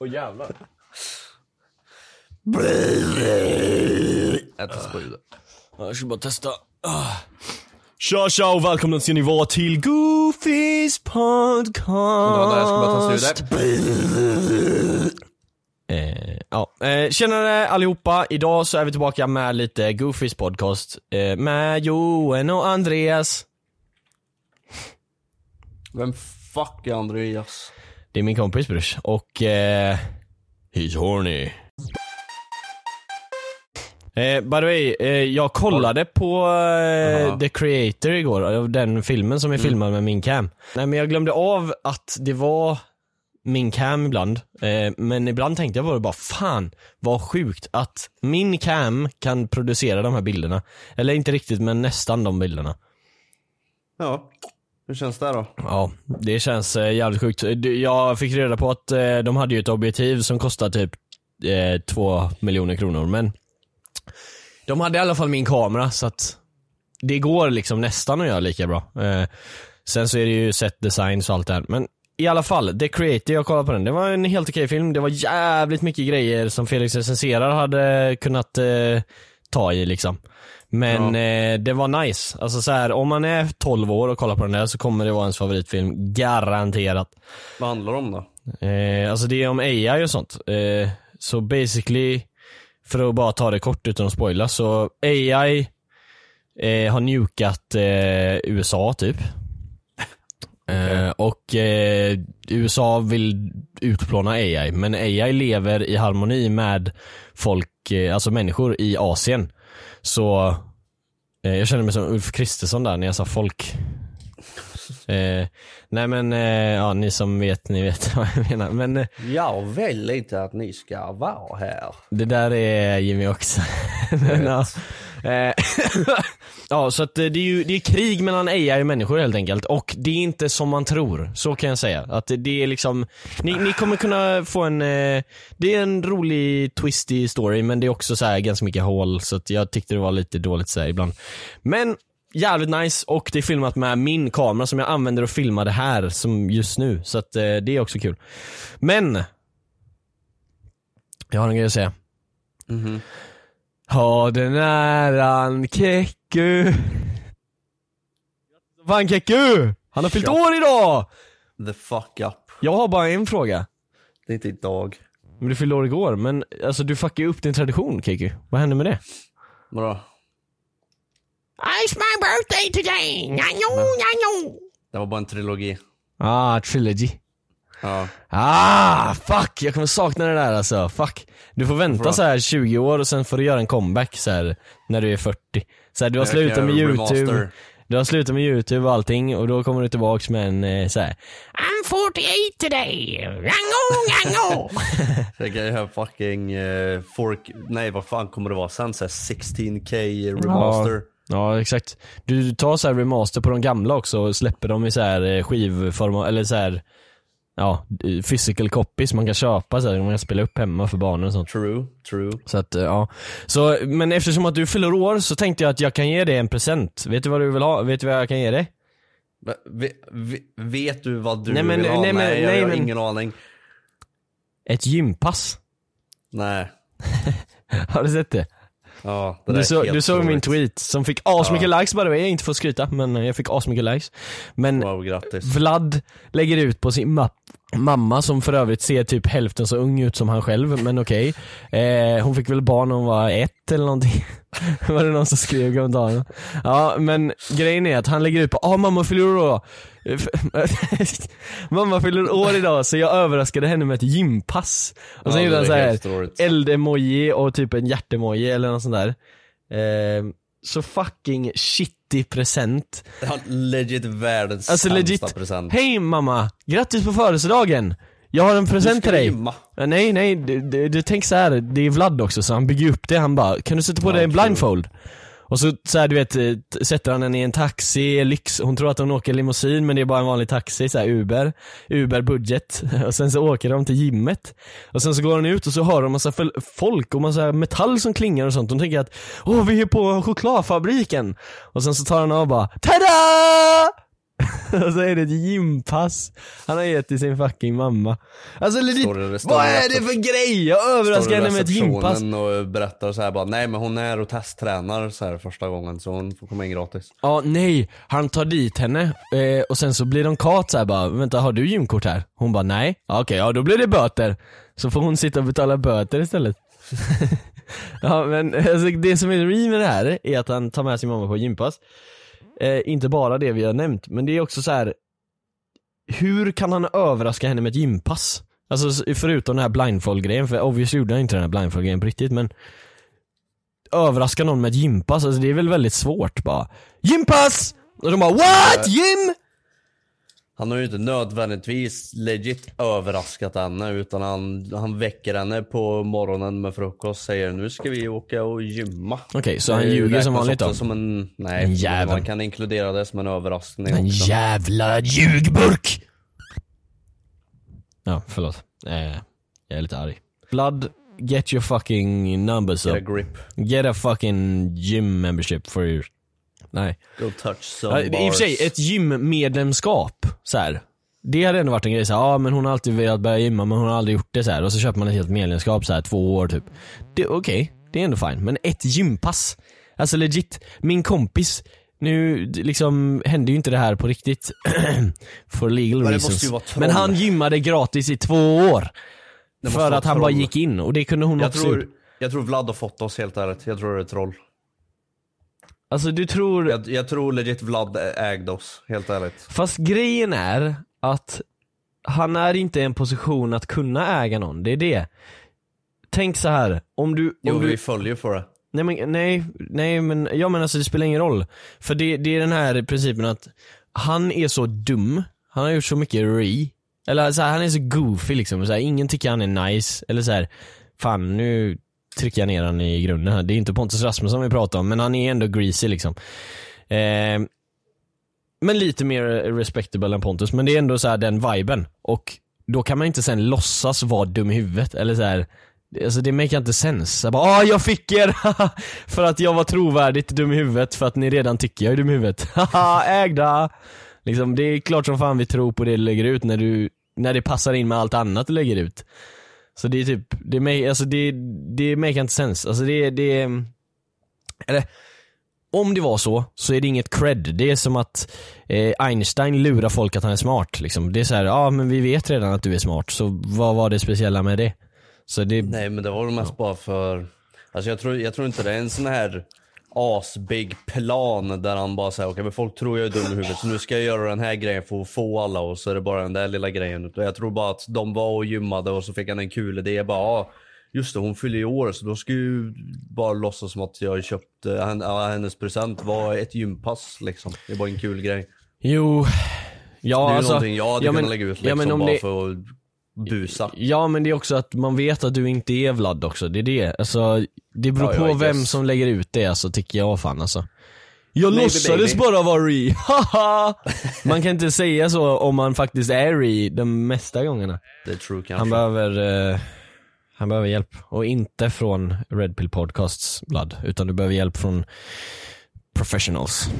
Åh jävlar. Äta spruta. Jag ska bara testa. Tja tja och välkomna ska ni vara till Goofys podcast. Eh, ja, eh, tjenare allihopa. Idag så är vi tillbaka med lite Goofys podcast eh, med Johan och Andreas. Vem fuck är Andreas? Det är min kompis brors och eh, he's horny. Eh, by the way, eh, jag kollade på eh. The Creator igår, eh, den filmen som är filmad med min cam. Nej men jag glömde av att det var min cam ibland, eh, men ibland tänkte jag på det bara fan vad sjukt att min cam kan producera de här bilderna. Eller inte riktigt men nästan de bilderna. Ja. Hur känns det då? Ja, det känns eh, jävligt sjukt. Jag fick reda på att eh, de hade ju ett objektiv som kostade typ eh, två miljoner kronor men de hade i alla fall min kamera så att det går liksom nästan att göra lika bra. Eh, sen så är det ju set designs och allt det här men i alla fall, The Creator, jag kollade på den. Det var en helt okej film. Det var jävligt mycket grejer som Felix recenserar hade kunnat eh, ta i liksom. Men eh, det var nice. Alltså så här, om man är 12 år och kollar på den där så kommer det vara ens favoritfilm. Garanterat. Vad handlar det om då? Eh, alltså det är om AI och sånt. Eh, så basically, för att bara ta det kort utan att spoila, så AI eh, har nukat eh, USA typ. Eh, och eh, USA vill utplåna AI, men AI lever i harmoni med folk, eh, alltså människor i Asien. Så eh, jag känner mig som Ulf Kristersson där när jag sa folk. Eh, nej men, ja ni som vet, ni vet vad jag menar. Men Jag vill inte att ni ska vara här. det där är Jimmy också. men, ja. Eh, ja, så att eh, det är ju det är krig mellan AI och människor helt enkelt. Och det är inte som man tror, så kan jag säga. Att det- är liksom, ni, ni kommer kunna få en, eh, det är en rolig twisty story men det är också så här ganska mycket hål så att jag tyckte det var lite dåligt så här ibland. Men jävligt nice och det är filmat med min kamera som jag använder och filmar det här som just nu. Så att eh, det är också kul. Men, jag har en grej att säga. Mm-hmm. Ha den äran Keku. Fan Keku! Han har fyllt Ja. år idag! The fuck up. Jag har bara en fråga. Det är inte idag. Men du fyllde år igår, men alltså du fuckar ju upp din tradition Keku. Vad hände med det? Vadå? It's my birthday today! Nyanyo, nyanyo. Det var bara en trilogi. Ah, trilogy. Ja. Ah, fuck! Jag kommer sakna det där alltså. Fuck. Du får vänta då? så här 20 år och sen får du göra en comeback så här när du är 40. Så här, du har Jag slutat med youtube. remaster. Du har slutat med youtube och allting och då kommer du tillbaks med en eh, så här. I'm 48 today! Nyanyo, nyanyo. Jag kan ju ha fucking uh, fork, nej vad fan kommer det vara sen? Så här 16k remaster. Ja exakt. Du tar så här remaster på de gamla också och släpper dem i så här eh, skivform, eller så här Ja, physical copies man kan köpa så här, man kan spela upp hemma för barnen och sånt. True, true. Så att, ja. Så, men eftersom att du fyller år så tänkte jag att jag kan ge dig en present. Vet du vad du vill ha? Vet du vad jag kan ge dig? Va- ve- ve- Vet du vad du Nej, men- vill ha? nej, men- nej, jag nej, har men- ingen aning. Ett gympass. Nej. Har du sett det? Ja, det Du, så, du såg min tweet som fick asmycket likes by the way, inte för att skryta men jag fick asmycket likes. Men Wow, grattis. Vlad lägger ut på sin ma- mamma som för övrigt ser typ hälften så ung ut som han själv, men okej. Eh, hon fick väl barn när hon var ett eller någonting. var det någon som skrev i kommentarerna. Ja men grejen är att han lägger ut på, ah mamma fyller år idag. mamma fyller år idag så jag överraskade henne med ett gympass. Och sen Ja, gjorde han är så här helt roligt. eld-emoji och typ en hjärtemoji eller något sånt där. Eh, så fucking shitty present. Han legit världens Alltså legit, present. hej mamma, grattis på födelsedagen! Jag har en present till dig. gymma. Ja, nej nej, du, du, du tänk så här, det är Vlad också så han bygger upp det, han bara, kan du sätta på Ja, dig en blindfold? Och så, så här, du vet, eh, sätter han henne i en taxi, lyx, hon tror att hon åker limousin men det är bara en vanlig taxi, så här Uber, Uber budget. Och sen så åker de till gymmet. Och sen så går hon ut och så hör de massa folk och massa metall som klingar och sånt. hon tänker att, åh vi är på chokladfabriken. Och sen så tar han av och bara, tada! och så är det ett gympass han har gett till sin fucking mamma. Alltså legit, Står står vad är det för grej? Jag överraskar Står henne med ett gympass. receptionen och berättar så här bara, nej men hon är och testtränar så här första gången så hon får komma in gratis. Ja, nej. Han tar dit henne eh, och sen så blir de kat så här bara, vänta har du gymkort här? Hon bara nej. Ja, Okej, ja då blir det böter. Så får hon sitta och betala böter istället. ja men alltså, det som är re med det här är att han tar med sin mamma på gympass. Eh, inte bara det vi har nämnt, men det är också så här. Hur kan han överraska henne med ett gympass? Alltså förutom den här blindfold-grejen, för obviously gjorde han inte den här blindfold-grejen på riktigt men Överraska någon med ett gympass, alltså det är väl väldigt svårt bara Gympass! Och de bara WHAT? Gym? Han har ju inte nödvändigtvis legit överraskat henne utan han, han väcker henne på morgonen med frukost säger nu ska vi åka och gymma. Okej, så han ljuger som vanligt då? Som en, nej, En jävel. man kan inkludera det som en överraskning En också. jävla ljugburk! Ja, förlåt. Eh, jag är lite arg. Blood, get your fucking numbers Get a up. grip. Get a fucking gym membership for your... Nej. Go touch some Ja, I och för sig, ett gymmedlemskap, så här. Det hade ändå varit en grej så här, ja men hon har alltid velat börja gymma men hon har aldrig gjort det så här. och så köper man ett helt medlemskap så här två år typ. Okej, det är ändå fine. Men ett gympass. Alltså legit, min kompis, nu liksom hände ju inte det här på riktigt. For legal Men reasons. Men han gymmade gratis i två år. För att han bara troll. gick in och det kunde hon jag, också tror, gjort. jag tror Vlad har fått oss helt ärligt. Jag tror det är troll. Alltså du tror... Jag, jag tror legit Vlad ägde oss, helt ärligt. Fast grejen är att han är inte i en position att kunna äga någon, det är det. Tänk så här om du... Om Jo, du vi följer för det. nej, men, nej, nej men, ja men alltså det spelar ingen roll. För det, det är den här principen att han är så dum, han har gjort så mycket re, eller så här, han är så goofy liksom, så här, ingen tycker han är nice, eller så här, fan nu Trycka ner han i grunden här. Det är inte Pontus Rasmusson vi pratar om, men han är ändå greasy liksom. Eh, men lite mer respectable än Pontus, men det är ändå så här den viben. Och då kan man inte sen låtsas vara dum i huvudet, eller så här. Alltså det make inte sens. Jag bara ah jag fick er! för att jag var trovärdigt dum i huvudet för att ni redan tycker jag är dum i huvudet. Haha, ägda! Liksom det är klart som fan vi tror på det du lägger ut när du, när det passar in med allt annat du lägger ut. Så det är typ, det make, alltså det, det make inte sens. Alltså det, det, eller om det var så, så är det inget cred. Det är som att eh, Einstein lurar folk att han är smart. Liksom. Det är så ja men vi vet redan att du är smart, så vad var det speciella med det? Så det, Nej men det var väl mest bara för, alltså jag tror, jag tror inte det är en sån här asbig plan där han bara säger okej men folk tror jag är dum i huvudet så nu ska jag göra den här grejen för att få alla och så är det bara den där lilla grejen. Jag tror bara att de var och gymmade och så fick han en kul idé bara ah, just det hon fyller i år så då ska ju bara låtsas som att jag ja, hennes present var ett gympass liksom. Det var en kul grej. jo, ja det är alltså, någonting jag hade ja, kunnat men- lägga ut ja, liksom om bara det- för att busa. Ja men det är också att man vet att du inte är Vlad också, det är det. Alltså, det beror Ja, på vem guess. som lägger ut det alltså, tycker jag fan alltså. Jag Maybe låtsades baby. bara vara re, haha! Man kan inte säga så om man faktiskt är re de mesta gångerna. Det true kanske. Han behöver, eh, han behöver hjälp. Och inte från Red Pill Podcasts Blood, utan du behöver hjälp från professionals.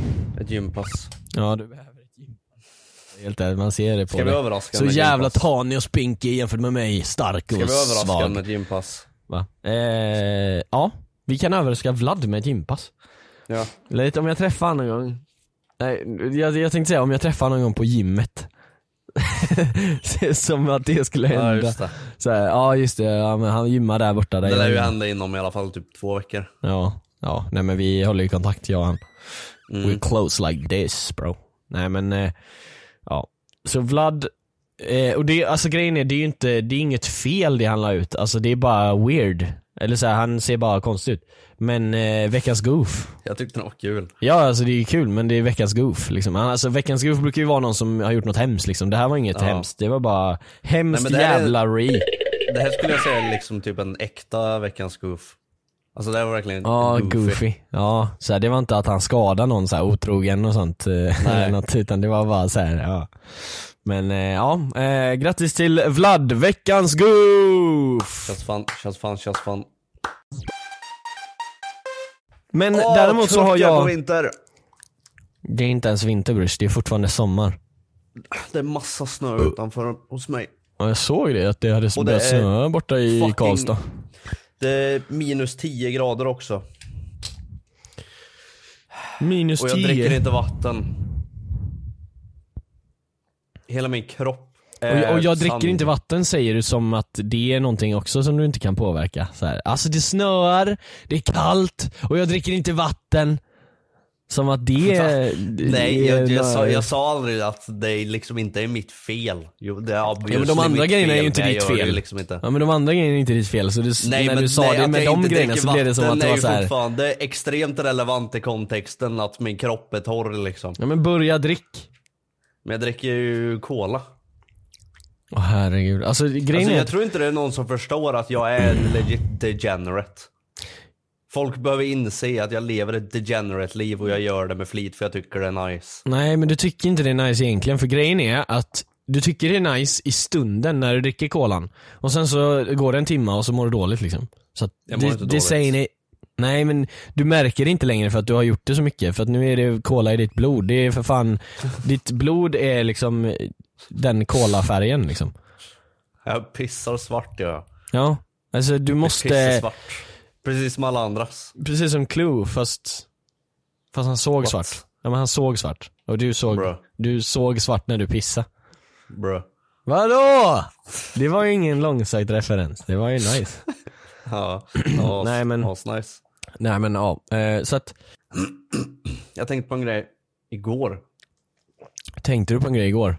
Ett gympass. Ja, du behöver. Helt ärligt, man ser det på Ska vi överraska Så med jävla gympass? tanig och spinkig jämfört med mig, stark Ska och vi överraska svag. med ett gympass? Va? Eh, ja, vi kan överraska Vlad med ett gympass. Ja. Eller lite om jag träffar honom någon gång. Nej, jag, jag tänkte säga om jag träffar honom någon gång på gymmet. Som att det skulle Ja hända. just det. Så här, ja just det, ja, men han gymmar där borta. Där Det lär ju hända inom i alla fall typ två veckor. Ja, ja, nej men vi håller ju kontakt jag och han. Mm. We're close like this bro. Nej men, eh, ja. Så Vlad, eh, och det, alltså grejen är, det är ju inte, det är inget fel det han la ut. Alltså det är bara weird. Eller så här, han ser bara konstig ut. Men eh, veckans goof. Jag tyckte det var kul. Ja alltså det är kul men det är veckans goof liksom. Alltså veckans goof brukar ju vara någon som har gjort något hemskt liksom. Det här var inget Ja. hemskt. Det var bara hemskt Nej, det här är- jävla re. Det här skulle jag säga är liksom typ en äkta veckans goof. Alltså det var verkligen Ja, goofy. Ja, så här, det var inte att han skadade någon så här otrogen och sånt. eh, Eller något, utan det var bara så här, ja. Men eh, ja, eh, grattis till Vlad, veckans goof! Känns fan, känns fan, känns fan. Men Åh, däremot så har tröttnar på jag, vinter. det är inte ens vinter Bruce, det är fortfarande sommar. Det är massa snö utanför hos mig. Ja, jag såg det, att det hade börjat snöa borta i fucking- Karlstad. Det är minus 10 grader också. Minus Och jag dricker 10. inte vatten. Hela min kropp Och, är och jag dricker sand. inte vatten säger du som att det är någonting också som du inte kan påverka. Så här. Alltså det snöar, det är kallt och jag dricker inte vatten. Som att det är... Nej, jag, jag, sa, jag sa aldrig att det liksom inte är mitt fel. Jo, det är Ja, men de andra grejerna är ju inte ditt fel. Liksom inte. Ja men de andra grejerna är inte ditt fel, så du, Nej, när men du sa nej, det med de grejerna så blev det som att det är var så här. fortfarande extremt relevant i kontexten att min kropp är torr liksom. Ja men börja drick. Men jag dricker ju cola. Åh herregud. Alltså grejen Alltså, är jag att, tror inte det är någon som förstår att jag är legit degenerate. Folk behöver inse att jag lever ett degenerate liv och jag gör det med flit för jag tycker det är nice. Nej men du tycker inte det är nice egentligen, för grejen är att du tycker det är nice i stunden när du dricker kolan. Och sen så går det en timme och så mår du dåligt liksom. Så att Jag mår det, inte det dåligt. säger ni Nej men du märker det inte längre för att du har gjort det så mycket, för att nu är det cola i ditt blod. Det är för fan, ditt blod är liksom den colafärgen liksom. Jag pissar svart jag. Ja, alltså du Pissar måste, svart. Precis som alla andras. precis som Clue fast, fast han såg What? svart. Ja men han såg svart. Och du såg, Bro. du såg svart när du pissade. Bro. Vadå? Det var ju ingen långsökt referens, det var ju nice. Ja, ja Nej, men- nice. Nej men ja, eh, så att, Jag tänkte på en grej igår. tänkte du på en grej igår?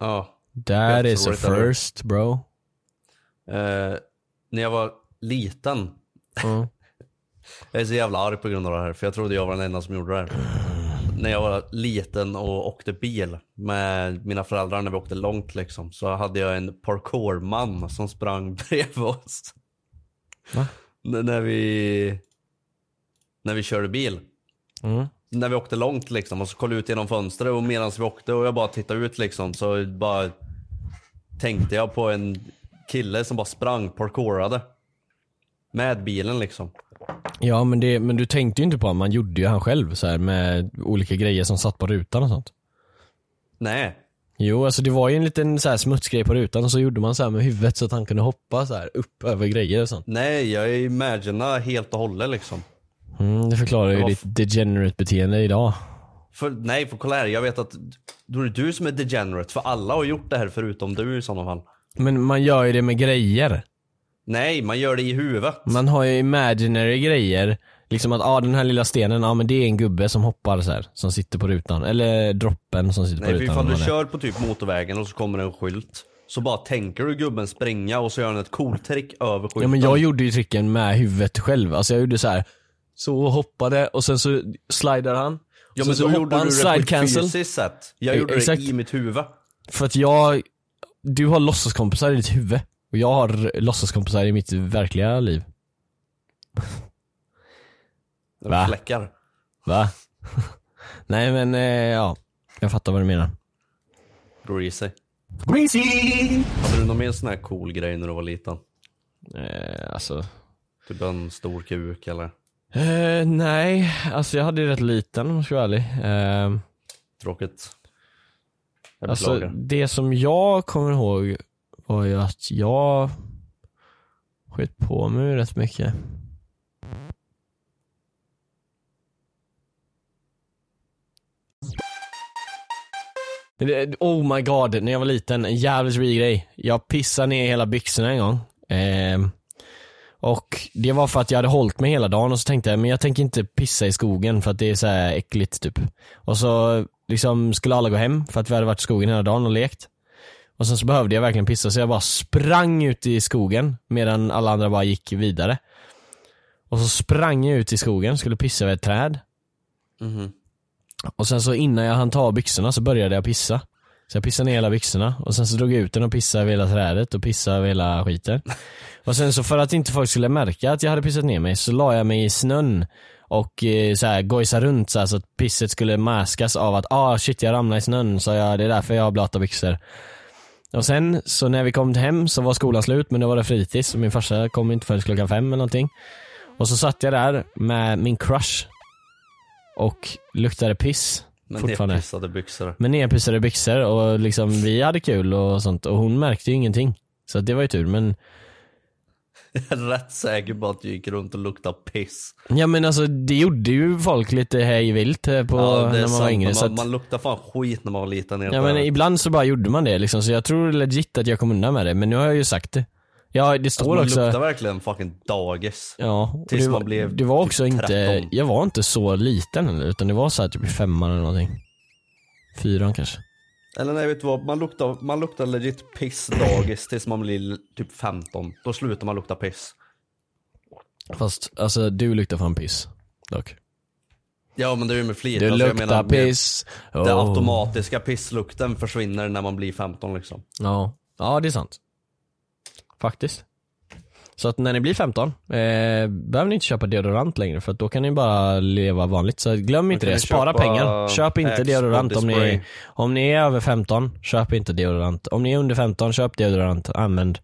Ja. That is a first bro. Eh, när jag var liten. Mm. Jag är så jävla arg på grund av det här för jag trodde jag var den enda som gjorde det här. När jag var liten och åkte bil med mina föräldrar när vi åkte långt liksom så hade jag en parkourman som sprang bredvid oss. Va? N- när vi när vi körde bil. Mm. När vi åkte långt liksom och så kollade jag ut genom fönstret och medan vi åkte och jag bara tittade ut liksom så bara tänkte jag på en kille som bara sprang, parkourade. Med bilen liksom. Ja men, det, men du tänkte ju inte på att man gjorde ju han själv så här med olika grejer som satt på rutan och sånt. Nej. Jo alltså det var ju en liten så här smutsgrej på rutan och så gjorde man så här med huvudet så att han kunde hoppa så här upp över grejer och sånt. Nej, jag imaginar helt och hållet liksom. Mm, det förklarar ju ditt degenerate beteende idag. För, nej, för kolla här, jag vet att då är det du som är degenerate, för alla har gjort det här förutom du i sådana fall. Men man gör ju det med grejer. Nej, man gör det i huvudet. Man har ju imaginary grejer. Liksom att ah, den här lilla stenen, ja ah, men det är en gubbe som hoppar så här, som sitter på rutan. Eller droppen som sitter Nej, på för rutan. ifall eller du vad det är. kör på typ motorvägen och så kommer det en skylt. Så bara tänker du gubben springa och så gör han ett coolt trick över skylten. Ja men jag gjorde ju tricken med huvudet själv. Alltså jag gjorde så här. så hoppade och sen så slidar han. Ja men så då hoppar gjorde han du det på side ett cancel. fysiskt sätt. Jag Eh, gjorde exakt. det i mitt huvud. För att jag, du har låtsaskompisar i ditt huvud. Och jag har låtsaskompisar i mitt verkliga liv. Va? Fläckar. Va? Nej men eh, ja, jag fattar vad du menar. Greasy. Greasy! Hade du någon mer sån här cool grej när du var liten? Eh, alltså, Typ en stor kuk eller? eh, nej, alltså jag hade ju rätt liten om jag ska vara ärlig. Eh, Tråkigt. Jag alltså beklagar. det som jag kommer ihåg var ju att jag sket på mig rätt mycket. Oh my god, när jag var liten, en jävligt rolig grej. Jag pissade ner hela byxorna en gång. Eh, och det var för att jag hade hållit mig hela dagen och så tänkte jag, men jag tänker inte pissa i skogen för att det är så här äckligt typ. Och så liksom skulle alla gå hem för att vi hade varit i skogen hela dagen och lekt. Och sen så behövde jag verkligen pissa så jag bara sprang ut i skogen medan alla andra bara gick vidare. Och så sprang jag ut i skogen, skulle pissa över ett träd. Mhm. Och sen så innan jag hann ta av byxorna så började jag pissa. Så jag pissade ner hela byxorna och sen så drog jag ut den och pissade över hela trädet och pissade över hela skiten. Och sen så för att inte folk skulle märka att jag hade pissat ner mig så la jag mig i snön och eh, så här gojsade runt så, här, så att pisset skulle maskas av att ah shit jag ramlade i snön så jag, det är därför jag har blöta byxor. Och sen så när vi kom hem så var skolan slut men då var det fritids och min farsa kom inte förrän klockan fem eller någonting. Och så satt jag där med min crush och luktade piss Men fortfarande. nedpissade byxor. Med nerpissade byxor och liksom vi hade kul och sånt och hon märkte ju ingenting. Så det var ju tur men Jag är rätt säker på att du gick runt och luktade piss. Ja men alltså det gjorde ju folk lite hej vilt eh, på ja, när man sant. var yngre men så man, att, man luktar fan skit när man var liten. Ja men ibland så bara gjorde man det liksom så jag tror legit att jag kom undan med det men nu har jag ju sagt det. Ja det står alltså, man också luktar verkligen fucking dagis. Ja, tills det, man blev det var typ också inte, 13. jag var inte så liten eller, utan det var så här typ i femman eller någonting. Fyran kanske. Eller nej vet du vad, man luktar, man luktar legit piss dagis tills man blir typ 15. Då slutar man lukta piss. Fast alltså du luktar fan piss. Dock. Ja men det är ju med flit. Du alltså, luktar menar, med- piss. Den Oh. automatiska pisslukten försvinner när man blir 15 liksom. Ja. ja, det är sant. Faktiskt. Så att när ni blir 15, eh, behöver ni inte köpa deodorant längre för att då kan ni bara leva vanligt. Så glöm inte det, spara pengar. Köp inte deodorant om ni, om ni är över 15, köp inte deodorant. Om ni är under 15, köp deodorant, använd.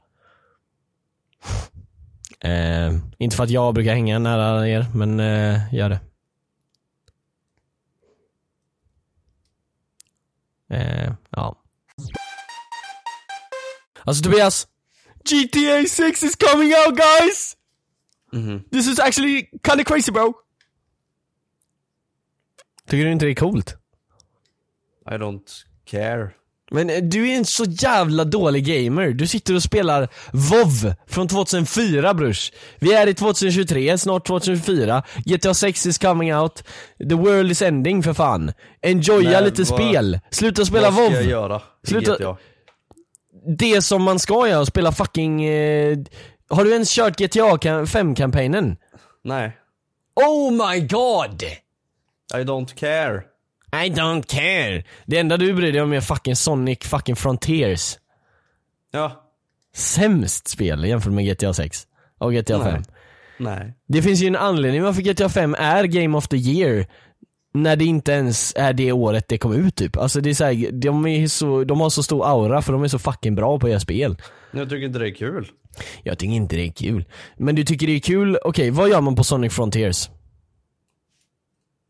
Eh, inte för att jag brukar hänga nära er, men eh, gör det. Eh, ja. Alltså Tobias, GTA 6 is coming out guys! Mhm. This is actually kinda crazy bro. Tycker du inte det är coolt? I don't care. Men eh, du är en så jävla dålig gamer. Du sitter och spelar WoW från 2004 brors. Vi är i 2023, snart 2024. GTA 6 is coming out. The world is ending för fan. Enjoya Men lite vad- spel. Sluta spela Vad ska WoW. jag göra? i Sluta- GTA? Det som man ska göra, spela fucking... Eh... Har du ens kört GTA 5-kampanjen? Nej. Oh my god! I don't care. I don't care. Det enda du bryr dig om är fucking Sonic fucking Frontiers. Ja. Sämst spel jämfört med GTA 6 och GTA 5. Nej. Nej. Det finns ju en anledning varför GTA 5 är Game of the Year när det inte ens är det året det kom ut typ. Alltså det är så här, de, är så, de har så stor aura för de är så fucking bra på att göra spel. Jag tycker inte det är kul. Jag tycker inte det är kul. Men du tycker det är kul, okej vad gör man på Sonic Frontiers?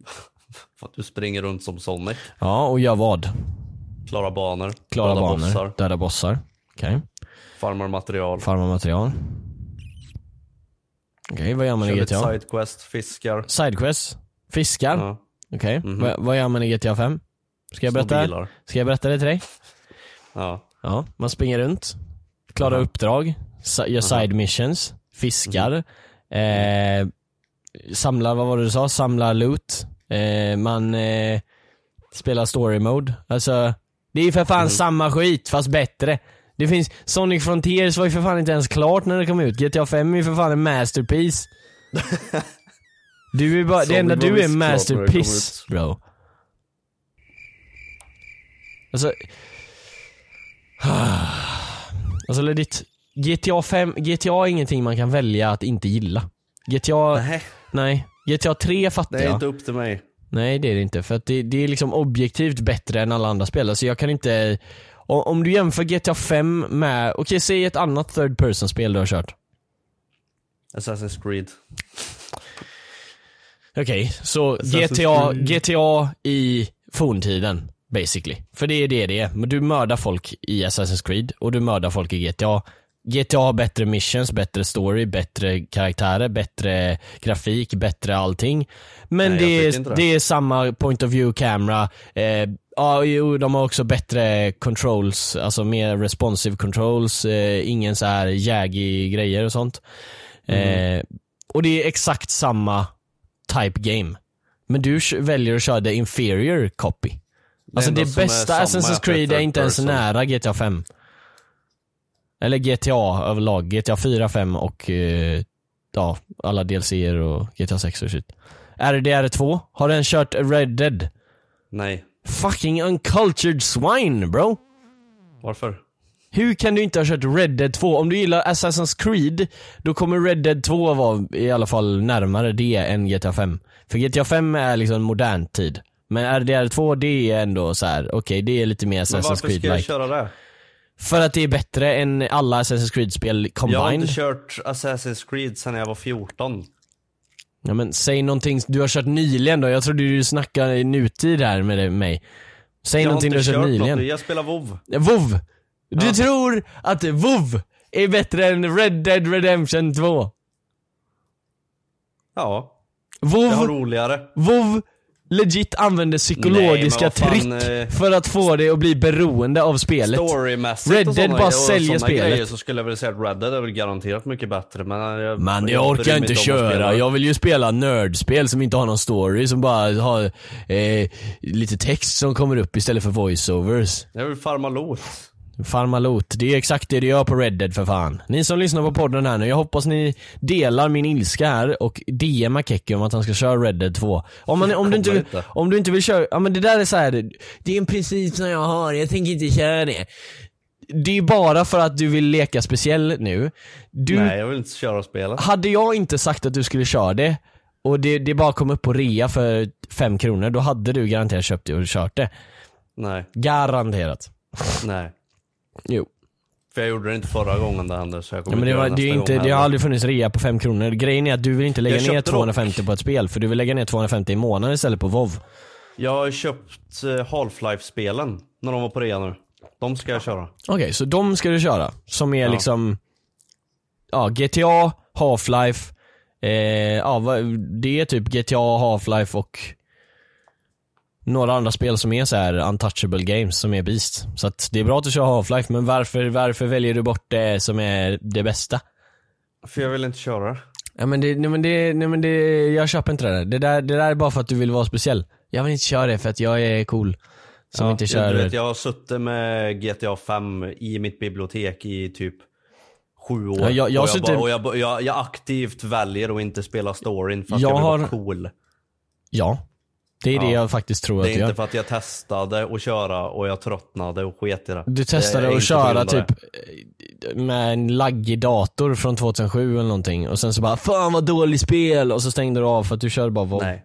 För att du springer runt som Sonic. Ja, och gör vad? Klara banor. Klara döda banor, Bossar, döda bossar. Okej. farmar material. Farma material. Okej, vad gör man Kör i GTA? sidequest, fiskar. Sidequest? Fiskar? Ja. Okej, Mhm. vad, vad gör man i GTA 5? Ska jag berätta? Ska jag berätta det till dig? Ja. Ja, man springer runt, klarar Aha. uppdrag, sa- gör side missions, fiskar, eh, samlar, vad var det du sa? Samlar loot, eh, man eh, spelar story mode. Alltså, det är ju för fan samma skit fast bättre. Det finns, Sonic Frontiers var ju för fan inte ens klart när det kom ut. GTA 5 är ju för fan en masterpiece. Du är bara, det enda du är ut. bro. Alltså, Alltså legit, GTA 5, GTA är ingenting man kan välja att inte gilla. GTA, nej, Nej, GTA 3 fattar det är jag. inte upp till mig. Nej det är det inte, för att det, det är liksom objektivt bättre än alla andra spel. Alltså jag kan inte, om, om du jämför GTA 5 med, okej säg ett annat third person spel du har kört. Assassin's Creed. Okej, så Assassin's GTA. GTA i forntiden basically. För det är det det är. Men du mördar folk i Assassin's Creed och du mördar folk i GTA. GTA har bättre missions, bättre story, bättre karaktärer, bättre grafik, bättre allting. Men Nej, det, är, det. är samma point of view camera. Eh, ja, jo, de har också bättre controls, alltså mer responsive controls, eh, ingen så här jaggy grejer och sånt. Mm. Eh, och det är exakt samma type game. Men du väljer att köra the inferior copy. Alltså det bästa Assassin's är Creed är inte ens nära GTA 5. Eller GTA överlag. GTA 4, 5 och eh, ja, alla DLCer och GTA 6 och shit. RDR2, har den kört Red Dead? Nej. Fucking uncultured swine bro! Varför? Hur kan du inte ha kört Red Dead 2? Om du gillar Assassin's Creed, då kommer Red Dead 2 vara i alla fall närmare det än GTA 5. För GTA 5 är liksom modern tid. Men RDR 2 det är ändå så här. okej det är lite mer Men Assassin's varför ska jag Creed-like. köra det? För att det är bättre än alla Assassin's Creed-spel Jag har combined. inte kört Assassin's Creed sedan jag var 14. Ja men säg någonting du har kört nyligen då. Jag trodde du snackade i nutid här med mig. Säg jag någonting du har kört kört nyligen. något, jag spelar WoW. WoW! Du Ja. tror att WoW är bättre än Red Dead Redemption 2? Ja, jag har WoW, roligare. WoW legit använder psykologiska Nej, fan, trick eh, för att få dig att bli beroende av spelet. Storymässigt Red Dead bara och säljer spelet. grejer så skulle jag väl säga att Red Dead är väl garanterat mycket bättre men jag, Men jag orkar inte köra, jag vill ju spela nördspel som inte har någon story, som bara har eh, lite text som kommer upp istället för voiceovers. Jag vill farma loot. Farma loot, det är exakt det du gör på Red Dead för fan. Ni som lyssnar på podden här nu, jag hoppas ni delar min ilska här och DMar Kekke om att han ska köra Red Dead 2. Om, man, om, du inte, vill- om du inte vill köra, ja men det där är så här. Det, är en princip som jag har, jag tänker inte köra det. Det är bara för att du vill leka speciell nu. Du, Nej jag vill inte köra spelet. hade jag inte sagt att du skulle köra det och det, det bara kom upp på rea för 5 kronor, då hade du garanterat köpt det och kört det. Nej, Garanterat. nej. Jo. För jag gjorde det inte förra gången det hände så jag Ja, kommer men det, var, det, är inte, det har aldrig funnits rea på 5 kronor. Grejen är att du vill inte lägga ner köpte dock- 250 på ett spel, för du vill lägga ner 250 i månaden istället på WoW. Jag har köpt eh, Half-Life-spelen när de var på rea nu. De ska jag köra. Okej, så de ska du köra. Som är Ja. liksom, ja GTA, Half-Life, eh, ja det är typ GTA, Half-Life och några andra spel som är så här untouchable games som är beast. Så att det är bra att du kör Half-Life, men varför, varför väljer du bort det som är det bästa? För jag vill inte köra. Ja men det, nej men det, nej men det, jag köper inte det där. Det där, det där är bara för att du vill vara speciell. Jag vill inte köra det för att jag är cool. Som inte kör... jag, du vet, jag har suttit med GTA 5 i mitt bibliotek i typ sju år. Ja, jag- jag och suttit- bara, och jag, jag, jag aktivt väljer att inte spela storyn för att Jag jag, vill har- vara cool. Ja. Det är det Ja. jag faktiskt tror Det att är du gör. inte för att jag testade att köra och jag tröttnade och sket i det. Du Det är testade att inte på köra typ det. eh, med en laggig dator från 2007 eller någonting och sen så bara 'Fan vad dåligt spel' och så stängde du av för att du körde bara WoW. Nej.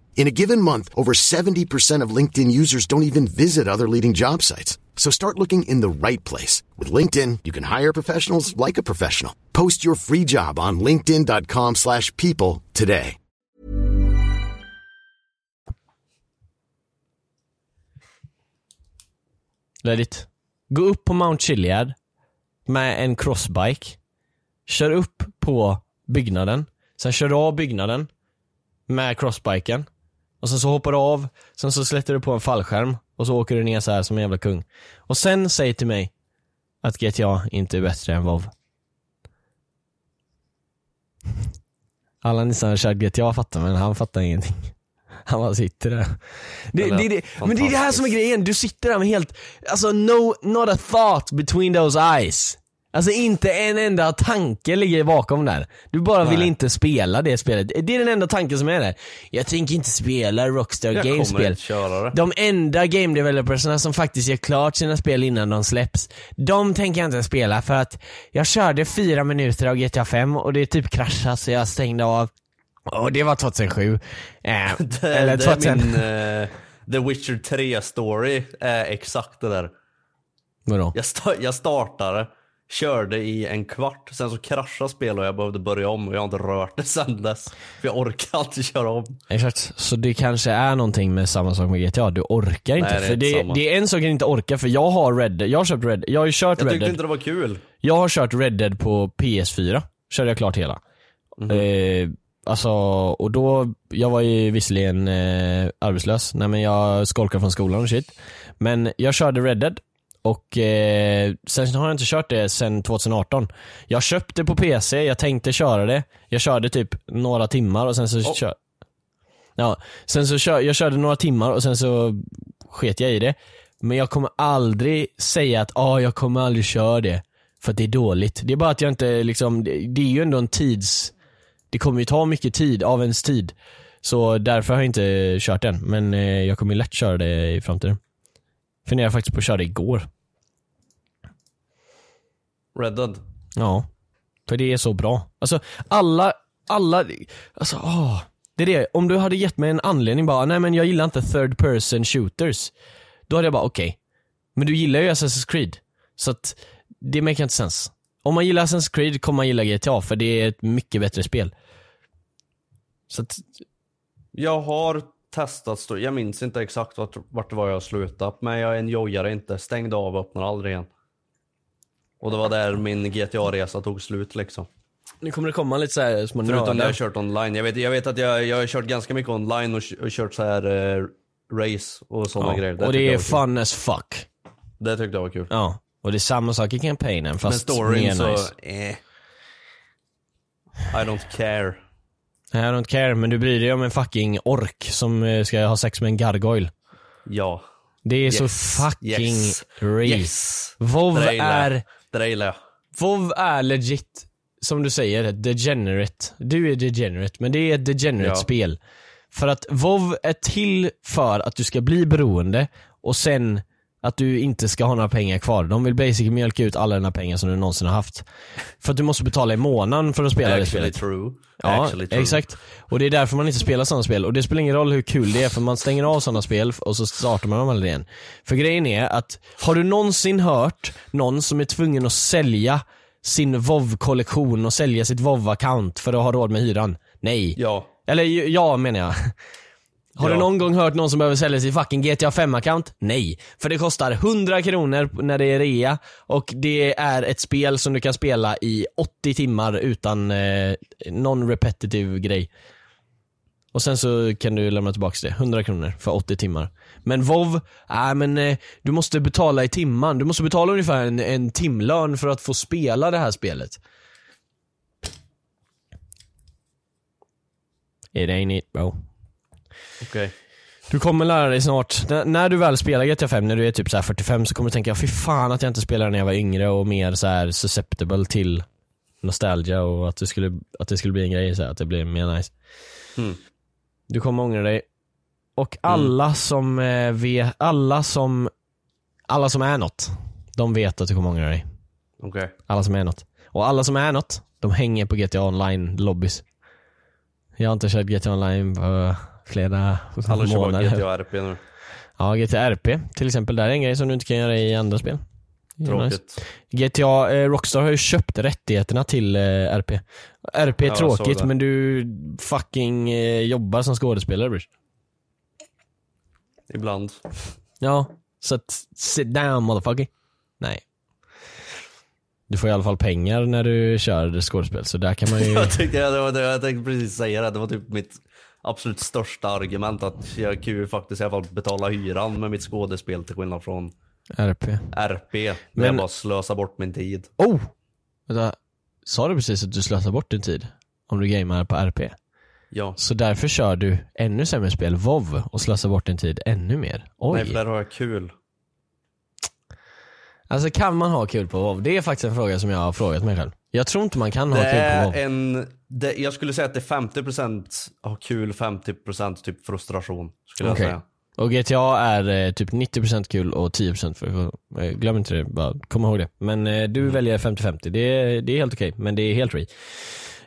In a given month, over 70% of LinkedIn users don't even visit other leading job sites. So start looking in the right place. With LinkedIn, you can hire professionals like a professional. Post your free job on linkedin.com/people slash people today. Let it. Gå upp på Mount Chiliad med en crossbike. Kör upp på byggnaden. sen kör av byggnaden med crossbiken och sen så hoppar du av, sen så släpper du på en fallskärm och så åker du ner så här som en jävla kung. Och sen säg till mig att GTA inte är bättre än WoW. Alla ni som har kört GTA fattar men han fattar ingenting. Han bara sitter där. Det, det, det, men det är det här som är grejen, du sitter där med helt, alltså no, not a thought between those eyes. Alltså inte en enda tanke ligger bakom där. Du bara vill Nej. inte spela det spelet. Det är den enda tanken som är där. Jag tänker inte spela Rockstar Jag Games-spel. De enda game developersna som faktiskt gör klart sina spel innan de släpps, de tänker jag inte spela för att jag körde fyra minuter av GTA 5 och det typ kraschade så jag stängde av. Och det var 2007. Eh, Det, eller det 2000. är min eh, The Witcher 3 story, är exakt det där. Vadå? Jag, sta- jag startade, körde i en kvart, sen så kraschade spelet och jag behövde börja om och jag har inte rört det sen dess. För jag orkar alltid köra om. Exakt, så det kanske är någonting med samma sak med GTA, du orkar inte. Nej, det är för inte det, det är en sak jag inte orkar för jag har Red Dead, jag har köpt Red jag har ju kört Jag Red tyckte Dead. inte det var kul. Jag har kört Red Dead på PS4, körde jag klart hela. Mhm. Eh, alltså, och då, jag var ju visserligen eh, arbetslös, nej men jag skolkade från skolan och shit. Men jag körde Red Dead och eh, sen har jag inte kört det sen 2018. Jag köpte på PC, jag tänkte köra det. Jag körde typ några timmar och sen så Oh. kör... Ja, sen så kör, jag körde några timmar och sen så sket jag i det. Men jag kommer aldrig säga att ah, jag kommer aldrig köra det. För att det är dåligt. Det är bara att jag inte liksom, det, det är ju ändå en tids... Det kommer ju ta mycket tid av ens tid. Så därför har jag inte kört den. Men eh, jag kommer lätt köra det i framtiden. Funderar faktiskt på att köra det igår. Red Dead. Ja. För det är så bra. Alltså alla, alla, alltså åh. Det är det, om du hade gett mig en anledning bara, nej men jag gillar inte third person shooters. Då hade jag bara okej. Men du gillar ju Assassin's Creed. Så att det make inte sens. Om man gillar Assassin's Creed kommer man gilla GTA för det är ett mycket bättre spel. Så att, Jag har testat, stå- jag minns inte exakt vart, vart det var jag slutade, men jag enjoyar inte, stängde av och öppnade aldrig igen. Och det var där min GTA-resa tog slut liksom. nu kommer det komma lite så här små Förutom när jag har kört online. Jag vet, jag vet att jag, jag har kört ganska mycket online och, och kört så här eh, race och sådana grejer. Ja, och det är fun as fuck. Det tyckte jag var kul. Ja. Och det är samma sak i campaignen Men fast storyn mer så, nice. eh. I don't care. I don't care, men du bryr dig om en fucking ork som eh, ska ha sex med en gargoyle. Ja. Det är Yes. så fucking Yes. real. Yes. WoW Det är, Det där gillar jag. WoW är legit, som du säger, degenerate. Du är degenerate, men det är ett degenerate Ja. spel. För att WoW är till för att du ska bli beroende och sen att du inte ska ha några pengar kvar. De vill basically mjölka ut alla dina pengar som du någonsin har haft. För att du måste betala i månaden för att spela det Actually spelet. true. Ja, Actually true. exakt. Och det är därför man inte spelar sådana spel. Och det spelar ingen roll hur kul det är, för man stänger av sådana spel och så startar man dem aldrig igen. För grejen är att, har du någonsin hört någon som är tvungen att sälja sin WoW-kollektion och sälja sitt WoW-account för att ha råd med hyran? Nej. Ja. Eller ja, menar jag. Har du Ja. någon gång hört någon som behöver sälja sin fucking GTA 5-account? Nej. För det kostar 100 kronor när det är rea och det är ett spel som du kan spela i 80 timmar utan eh, någon repetitive grej. Och sen så kan du lämna tillbaka det, 100 kronor för 80 timmar. Men WoW, nej men eh, du måste betala i timman. Du måste betala ungefär en, en timlön för att få spela det här spelet. It ain't it bro. Okej. Du kommer lära dig snart, N- när du väl spelar GTA 5 när du är typ så här 45 så kommer du tänka fy fan att jag inte spelade när jag var yngre och mer så här susceptible till nostalgia och att det skulle, att det skulle bli en grej så här, att det blir mer nice. Mm. Du kommer ångra dig. Och alla som eh, vet, alla som, alla som är något, de vet att du kommer ångra dig. Okej. Alla som är något. Och alla som är något, de hänger på GTA online lobbys. Jag har inte kört GTA online på flera Alla kör bara månader. GTA RP nu. Ja, GTA RP till exempel. Där är en grej som du inte kan göra i andra spel. Nice. Tråkigt. GTA, eh, Rockstar har ju köpt rättigheterna till eh, RP. RP är Ja, jag tråkigt men du fucking eh, jobbar som skådespelare Bruce. Ibland. Ja, så att sit down motherfucker. Nej. Du får i alla fall pengar när du kör skådespel, så där kan man ju... Jag var det, jag tänkte precis säga det, det var typ mitt absolut största argument att jag kan ju faktiskt i alla fall betala hyran med mitt skådespel till skillnad från RP. RP. Där Men- jag bara slösar bort min tid. Oh! Vänta, sa du precis att du slösar bort din tid? Om du gamer på RP? Ja. Så därför kör du ännu sämre spel, WoW, och slösar bort din tid ännu mer? Oj! Nej för där har jag kul. Alltså kan man ha kul på WoW? Det är faktiskt en fråga som jag har frågat mig själv. Jag tror inte man kan ha Det kul på WoW. en, det, jag skulle säga att det är 50% ha kul, 50% typ frustration. Skulle jag Okej. säga. Och GTA är eh, typ 90% kul och 10% för eh, Glöm inte det, bara kom ihåg det. Men eh, du Mm. väljer 50-50, det, är- det är helt okej, men det är helt free.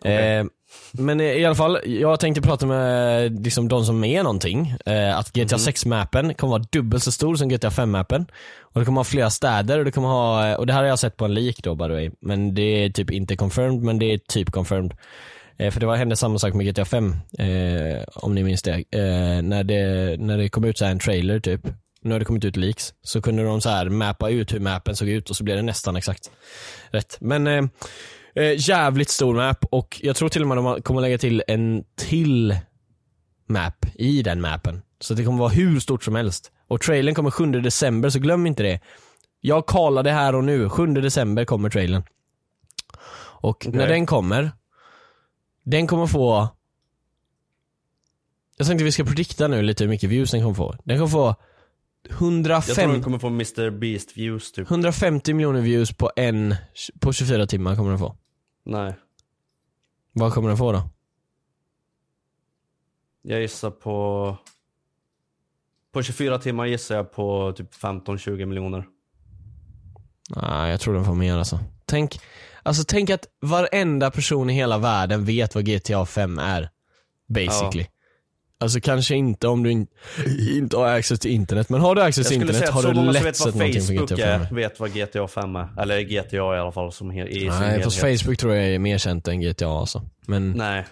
Eh, men eh, i alla fall, jag tänkte prata med liksom, de som är någonting. Eh, att GTA Mhm. 6-mappen kommer vara dubbelt så stor som GTA 5-mappen. Och det kommer ha flera städer och det kommer ha, eh, och det här har jag sett på en leak då by the way. Men det är typ inte confirmed, men det är typ confirmed. Eh, för det var, hände samma sak med GTA 5, eh, om ni minns det. Eh, när det. När det kom ut så här en trailer typ, nu har det kommit ut leaks, så kunde de så här mappa ut hur mappen såg ut och så blev det nästan exakt rätt. Men eh, jävligt stor map och jag tror till och med de kommer lägga till en till map i den mappen. Så det kommer vara hur stort som helst. Och trailern kommer 7 december, så glöm inte det. Jag kallar det här och nu, 7 december kommer trailern. Och när den kommer, den kommer få Jag tänkte vi ska predikta nu lite hur mycket views den kommer få. Den kommer få Jag tror 105, den kommer få Mr Beast views typ. 150 miljoner views på en, på 24 timmar kommer den få. Nej. Vad kommer den få då? Jag gissar på... På 24 timmar gissar jag på typ 15-20 miljoner. Nej, jag tror den får mer alltså. Tänk, alltså tänk att varenda person i hela världen vet vad GTA 5 är. Basically. Alltså kanske inte om du in, inte har access till internet, men har du access Jag till internet har du lätt sett någonting från GTA 5. är, vet vad GTA 5 är. Eller GTA i alla fall som i Nej, fast helhet. Facebook tror jag är mer känt än GTA alltså. Men Nej,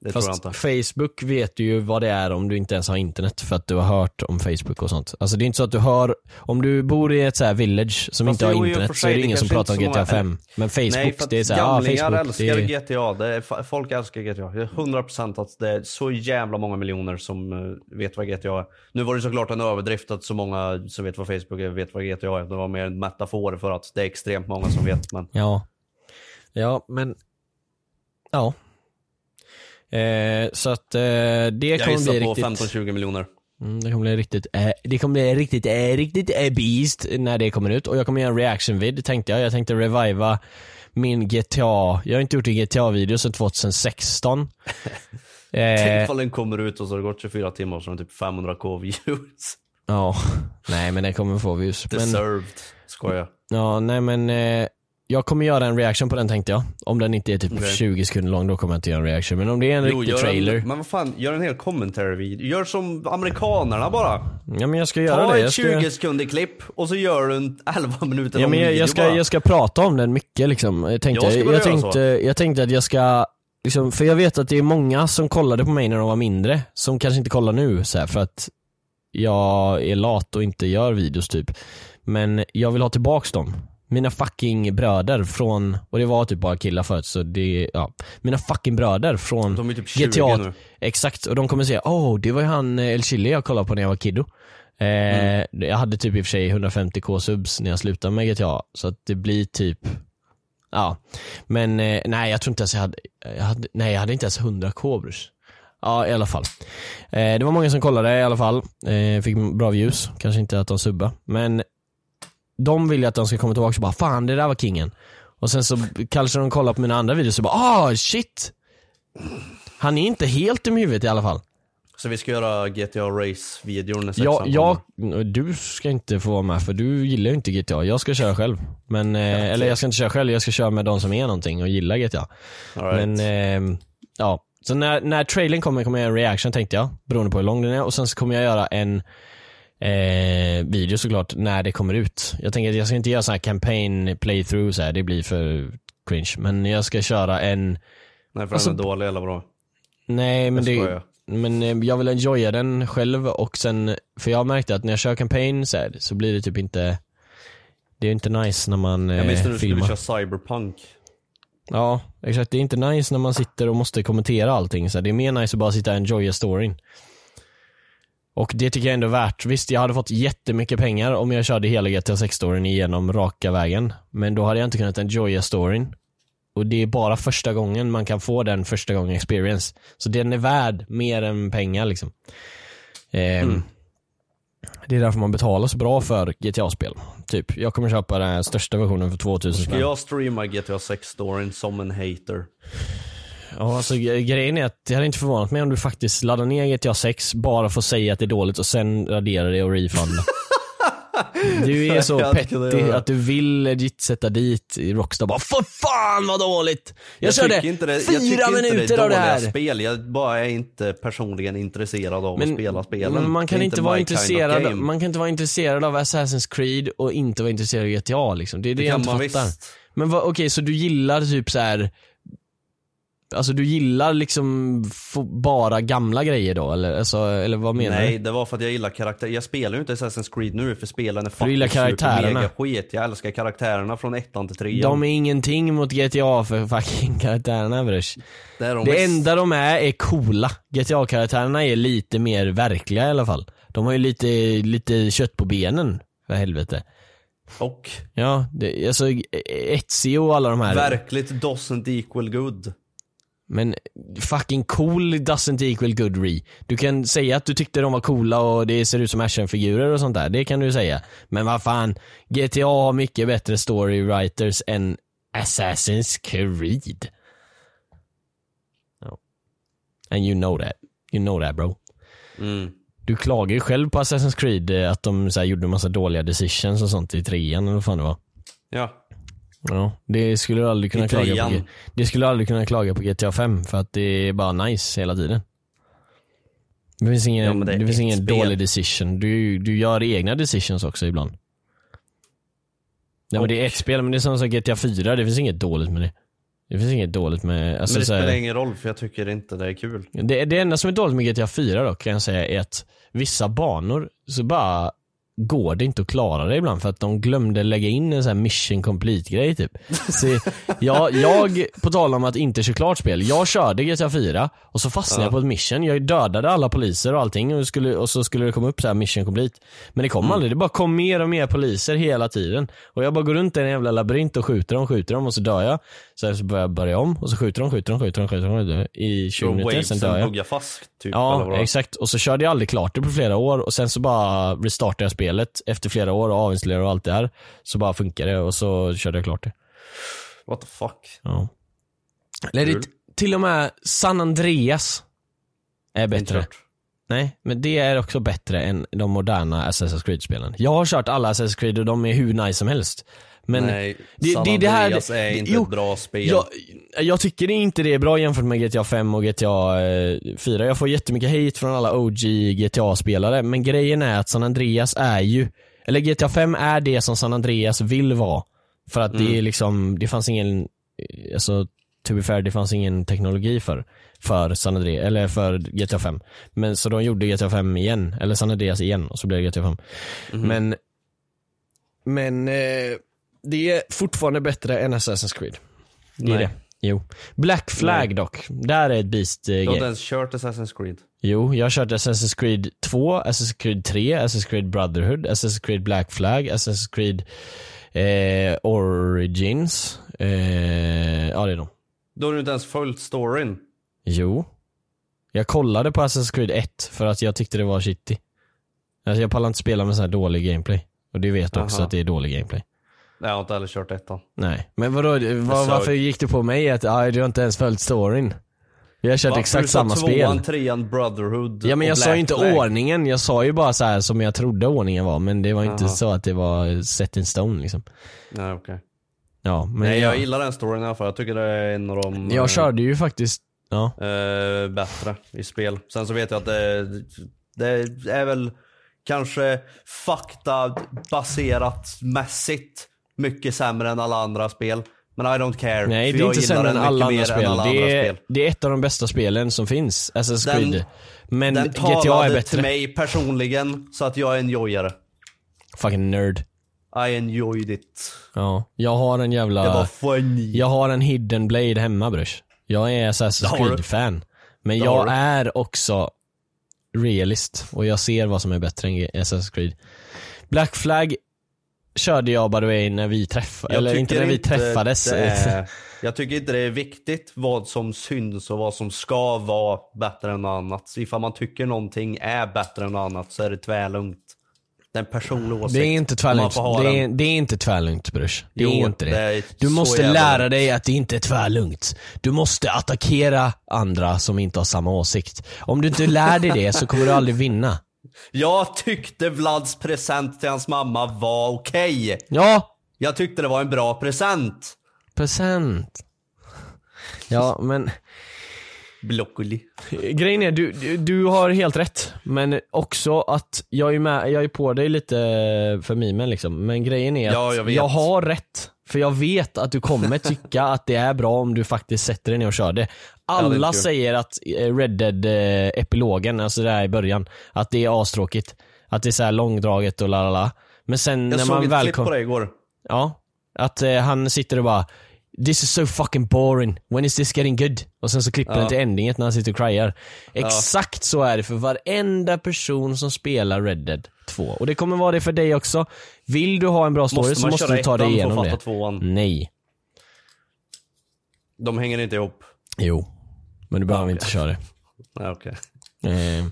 det tror jag Fast inte. Facebook vet du ju vad det är om du inte ens har internet för att du har hört om Facebook och sånt. Alltså det är inte så att du hör, om du bor i ett så här village som Fast inte har internet så är det det ingen som pratar om GTA så många- 5. Men Facebook, Nej, det är såhär, ah, Facebook, älskar det är, GTA. Det är, folk älskar GTA. Det är 100% att det är så jävla många miljoner som eh, vet vad GTA är. Nu var det såklart en överdrift att så många som vet vad Facebook är vet vad GTA är. Det var mer en metafor för att det är extremt många som vet. Men Ja. Ja, men, ja. Eh, så att eh, det jag kommer gissar bli på riktigt, 15-20 miljoner. mm, det kommer bli riktigt, eh, det kommer bli riktigt, eh, riktigt eh, beast när det kommer ut. Och jag kommer göra en reaction vid tänkte jag. Jag tänkte reviva min GTA, jag har inte gjort en GTA-video sedan 2016. Tänk ifall den kommer ut och så har det gått 24 timmar och så har den typ 500k views. Ja, nej men den kommer få views. Men, Deserved. Skojar. ja, nej men eh, jag kommer göra en reaction på den tänkte jag. Om den inte är typ Okej. 20 sekunder lång då kommer jag inte göra en reaction. Men om det är en riktig gör trailer. En, men vad fan, gör en hel commentary video. Gör som amerikanerna bara. Ja men jag ska göra Ta det. ett Jag ska, 20 sekunder klipp och så gör du en 11 minuter ja, men jag, jag, ska, bara. jag ska prata om den mycket liksom. Jag tänkte, Jag jag, tänkte, jag tänkte att jag ska Liksom, för jag vet att det är många som kollade på mig när de var mindre, som kanske inte kollar nu så här, för att jag är lat och inte gör videos typ. Men jag vill ha tillbaks dem. Mina fucking bröder från, och det var typ bara killar förut så det, ja. Mina fucking bröder från De är typ 20 GTA, nu. exakt, och de kommer säga åh oh, det var ju han eh, El Chile jag kollade på när jag var kiddo. Eh, Mm. Jag hade typ i och för sig 150k subs när jag slutade med GTA, så att det blir typ Ja, men eh, nej jag tror inte ens jag hade, jag hade nej jag hade inte ens 100k brors. Ja i alla fall. Eh, det var många som kollade i alla fall, eh, fick bra views, kanske inte att de subba men de vill ju att de ska komma tillbaka och bara fan det där var kingen. Och sen så kanske de kollar på mina andra videos och bara ah shit. Han är inte helt dum i huvudet i alla fall. Så vi ska göra GTA Race-videon när Ja, jag, du ska inte få vara med för du gillar ju inte GTA. Jag ska köra själv. Men, eh, eller jag ska inte köra själv, jag ska köra med de som är någonting och gillar GTA. Right. Men, eh, ja. Så när, när trailern kommer kommer jag göra en reaction tänkte jag, beroende på hur lång den är. Och sen så kommer jag göra en eh, video såklart när det kommer ut. Jag tänker att jag ska inte göra sån här campaign playthrough så här, det blir för cringe. Men jag ska köra en, Nej för alltså- den är dålig eller bra. nej men Jag det, men eh, jag vill enjoya den själv och sen, för jag märkte att när jag kör campaign så, här, så blir det typ inte Det är inte nice när man Jag minns när eh, du filmar. skulle köra cyberpunk. Ja, exakt. Det är inte nice när man sitter och måste kommentera allting. Så det är mer nice att bara sitta och enjoya storyn. Och det tycker jag ändå är värt. Visst, jag hade fått jättemycket pengar om jag körde hela GTA 6-storyn igenom raka vägen. Men då hade jag inte kunnat enjoya storyn. Och det är bara första gången man kan få den första gången experience. Så den är värd mer än pengar liksom. Ehm, Det är därför man betalar så bra för GTA-spel. Typ, jag kommer köpa den största versionen för 2000 Ska spänn. jag streama GTA 6-storyn som en hater? Ja, alltså gre- grejen är att det hade inte förvånat mig om du faktiskt laddar ner GTA 6 bara för att säga att det är dåligt och sen raderar det och refunda. Du är så Jag petty att du vill legit sätta dit i Rockstar bara För fan vad dåligt! Jag, Jag körde tycker inte det, jag fyra tycker inte minuter det är av det här. spel, jag bara är inte personligen intresserad av att spela spelen. men man kan är inte, vara my kind of intresserad, man kan inte vara intresserad av Assassin's Creed och inte vara intresserad av GTA liksom. Det är det, Det jag inte fattar. visst. Men okej, så du gillar typ så här. Alltså du gillar liksom bara gamla grejer då eller, alltså, eller vad menar Nej, du? det var för att jag gillar karaktär. Jag spelar ju inte Assassin's Creed nu för spelen är gillar fucking super karaktärerna. mega skit. Jag älskar karaktärerna från ettan till trean. De är ingenting mot GTA för fucking karaktärerna Brush. det är de Det visst. enda de är är coola. GTA-karaktärerna är lite mer verkliga i alla fall. De har ju lite, lite kött på benen, för helvete. Och Ja, det, alltså Ezio och alla de här. verkligt doesn't equal good. Men fucking cool doesn't equal good re. Du kan säga att du tyckte de var coola och det ser ut som actionfigurer och sånt där. Det kan du säga. Men vad fan, GTA har mycket bättre story writers än Assassin's Creed. Ja. And you know that. You know that bro. Mm. Du klagar ju själv på Assassin's Creed eh, att de så gjorde massa dåliga decisions och sånt i trean eller vad fan det var. Ja. Ja, det skulle du aldrig kunna klaga på. Det skulle du aldrig kunna klaga på GTA 5 för att det är bara nice hela tiden. Det finns ingen, Ja, det det finns ingen spel. dålig decision. Du, du gör egna decisions också ibland. Nej men det är ett spel, men det är som som GTA 4, det finns inget dåligt med det. Det finns inget dåligt med, alltså Men det så här- spelar ingen roll för jag tycker inte det är kul. det, det enda som är dåligt med GTA 4 dock kan jag säga är att vissa banor så bara går det inte att klara det ibland för att de glömde lägga in en sån här mission complete grej typ. Så jag, jag, på tal om att inte köra klart spel, jag körde GTA 4 och så fastnade jag på ett mission, jag dödade alla poliser och allting och, skulle, och så skulle det komma upp så här mission complete. Men det kom aldrig, det bara kom mer och mer poliser hela tiden. Och jag bara går runt i en jävla labyrint och skjuter dem, skjuter dem och så dör jag. Sen så börjar jag börja om och så skjuter de, skjuter de, skjuter de, skjuter de, skjuter de i 20 Så minuter, sen dör jag. fast typ. Ja, exakt. Och så körde jag aldrig klart det på flera år och sen så bara restartade jag spelet efter flera år och avinstallerade och allt det här. Så bara funkade det och så körde jag klart det. What the fuck? Ja. Eller det, till och med San Andreas är bättre. Nej, men det är också bättre än de moderna Assassin's Creed-spelen. Jag har kört alla Assassin's Creed och de är hur nice som helst. Men Nej, det- San det det här- Andreas är inte Jo, ett bra spel. Jag, jag tycker inte det är bra jämfört med GTA 5 och GTA eh, 4. Jag får jättemycket hate från alla OG GTA-spelare, men grejen är att San Andreas är ju, eller GTA 5 är det som San Andreas vill vara. För att det är liksom, det fanns ingen, eh, alltså to be fair, det fanns ingen teknologi för, för San Andreas, eller för GTA 5. Men så de gjorde GTA 5 igen, eller San Andreas igen och så blev det GTA 5. Men, men eh, det är fortfarande bättre än Assassin's Creed. Det är Nej. det. Jo. Black Flag dock. Där är ett beast eh, Du har inte ens kört Assassin's Creed. Jo, jag har kört Assassin's Creed 2, Assassin's Creed 3, Assassin's Creed Brotherhood, Assassin's Creed Black Flag, Assassin's Creed eh, Origins. Eh, ja, det är de. Då har du inte ens följt storyn. Jo. Jag kollade på Assassin's Creed 1 för att jag tyckte det var shitty. Alltså jag pallar inte spela med så här dålig gameplay. Och du vet också Aha. att det är dålig gameplay. Nej, jag har inte heller kört ettan. Nej, men vadå, var, varför gick du på mig att ah, du har inte ens följt storyn? Vi har kört Va? exakt samma tvåan, spel. trean, Brotherhood Ja men jag sa Black ju inte Flag. ordningen, jag sa ju bara så här som jag trodde ordningen var men det var inte Aha. så att det var set in stone liksom. Nej okej. Ja, men Nej jag jag, gillar den storyn i alla fall. Jag tycker det är en av de jag eh, körde ju faktiskt, ja. eh, bättre i spel. Sen så vet jag att det, det är väl kanske faktabaserat mässigt mycket sämre än alla andra spel. Men I don't care. Nej det är inte sämre än alla andra spel. alla det, andra är, spel. det är ett av de bästa spelen som finns, Assassin's Den- Creed. Men Den GTA är bättre. till mig personligen så att jag enjoyar det. Fucking nerd. I enjoyed it. Ja, jag har en jävla... Det var funny. Jag har en hidden blade hemma brors. Jag är Assassin's. Creed-fan. Men jag är också realist och jag ser vad som är bättre än Assassin's Creed. Black Flag körde jag by the way när vi träffades, eller inte när vi träffades. är- jag tycker inte det är viktigt vad som syns och vad som ska vara bättre än något annat. Så ifall man tycker någonting är bättre än något annat så är det tvärlugnt. Det är en personlig åsikt. Det är inte tvärlugnt. Det är, det är inte tvärlugnt brors. Det Jo, är inte det. det är du måste lära lugnt. dig att det inte är tvärlugnt. Du måste attackera andra som inte har samma åsikt. Om du inte lär dig det så kommer du aldrig vinna. Jag tyckte Vlads present till hans mamma var okej. Ja, Jag tyckte det var en bra present. present. Ja, men Broccoli. grejen är, du, du, du har helt rätt. Men också att jag är, med, jag är på dig lite för mimen liksom. Men grejen är att Ja, jag vet. har rätt. För jag vet att du kommer tycka att det är bra om du faktiskt sätter dig ner och kör det. Alla vet du. säger att eh, Red Dead-epilogen, alltså det här i början, att det är astråkigt. Att det är så här långdraget och la la la. Men sen Jag när såg man ett väl klipp kom... på det igår. Ja. Att eh, han sitter och bara This is so fucking boring, when is this getting good? Och sen så klipper Ja. den till endinget när han sitter och cryar. Exakt så är det för varenda person som spelar Red Dead 2. Och det kommer vara det för dig också. Vill du ha en bra story Måste så måste du ta dig igenom det. tvåan? Nej. De hänger inte ihop. Jo. Men du behöver Ja, inte köra det. Nej, okej. Eh, ja.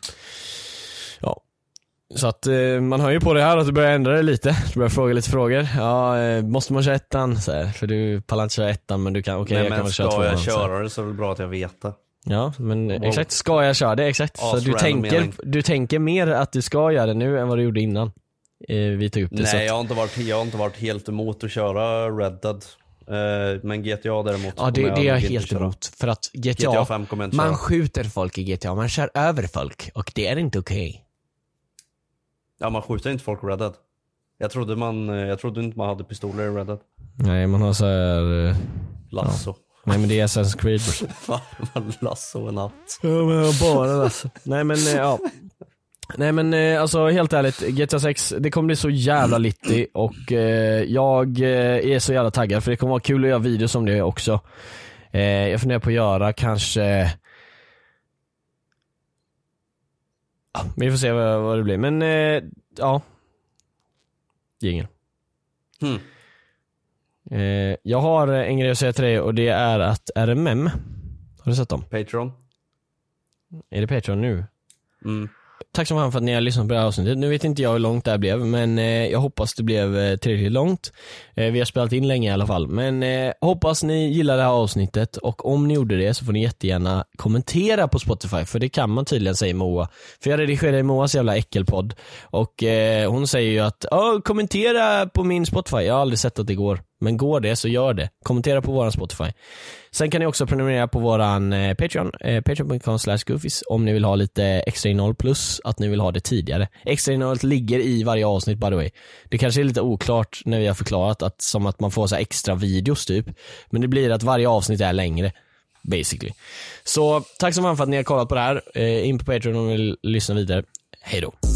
Så att eh, man hör ju på det här att du börjar ändra det lite. Du börjar fråga lite frågor. Ja, eh, måste man köra ettan? Så här, för du pallar inte köra ettan men du kan, okej Nej, jag kan väl köra ska tvåan. jag så här. köra det så är det bra att jag vet det. Ja, men Wow. exakt. Ska jag köra det? Exakt. Så du tänker, mening. du tänker mer att du ska göra det nu än vad du gjorde innan. Eh, vi tog upp det. så Nej, att, jag har, inte varit, jag har inte varit helt emot att köra Red Dead. Eh, men GTA däremot ja, det, det är jag helt köra. emot. För att GTA, GTA 5 kommer jag inte man skjuter folk i GTA, man kör över folk och det är inte okej. Ja, man skjuter inte folk i Red Dead. Jag trodde, man, eh, jag trodde inte man hade pistoler i Red Dead. Nej, man har så här. eh, Lasso. Nej men det är Assassin's Creed. Fan, man lasso en natt. Ja men jag bara alltså. Nej men eh, ja. Nej men eh, alltså helt ärligt, GTA 6, det kommer bli så jävla litty och eh, jag eh, är så jävla taggad för det kommer vara kul att göra videos om det också. Eh, jag funderar på att göra kanske Ja, Vi får se vad, vad det blir men eh, ja. Jingel. Hmm. Eh, jag har en grej att säga till dig och det är att RMM, har du sett dem? Patreon. Är det Patreon nu? Mm. Tack så mycket för att ni har lyssnat på det här avsnittet. Nu vet inte jag hur långt det här blev, men eh, jag hoppas det blev eh, tillräckligt långt. Eh, vi har spelat in länge i alla fall, men eh, hoppas ni gillar det här avsnittet och om ni gjorde det så får ni jättegärna kommentera på Spotify, för det kan man tydligen säger Moa. För jag redigerade i Moas jävla äckelpodd och eh, hon säger ju att "Ja, kommentera på min Spotify. Jag har aldrig sett att det går, men går det så gör det. Kommentera på våran Spotify. Sen kan ni också prenumerera på våran eh, Patreon, eh, patreon.com slash goofies om ni vill ha lite extra innehåll plus att ni vill ha det tidigare. Extra innehållet ligger i varje avsnitt by the way. Det kanske är lite oklart när vi har förklarat att som att man får så här extra videos typ. Men det blir att varje avsnitt är längre. Basically. Så tack så mycket för att ni har kollat på det här. Eh, in på Patreon om ni vill lyssna vidare. Hej då.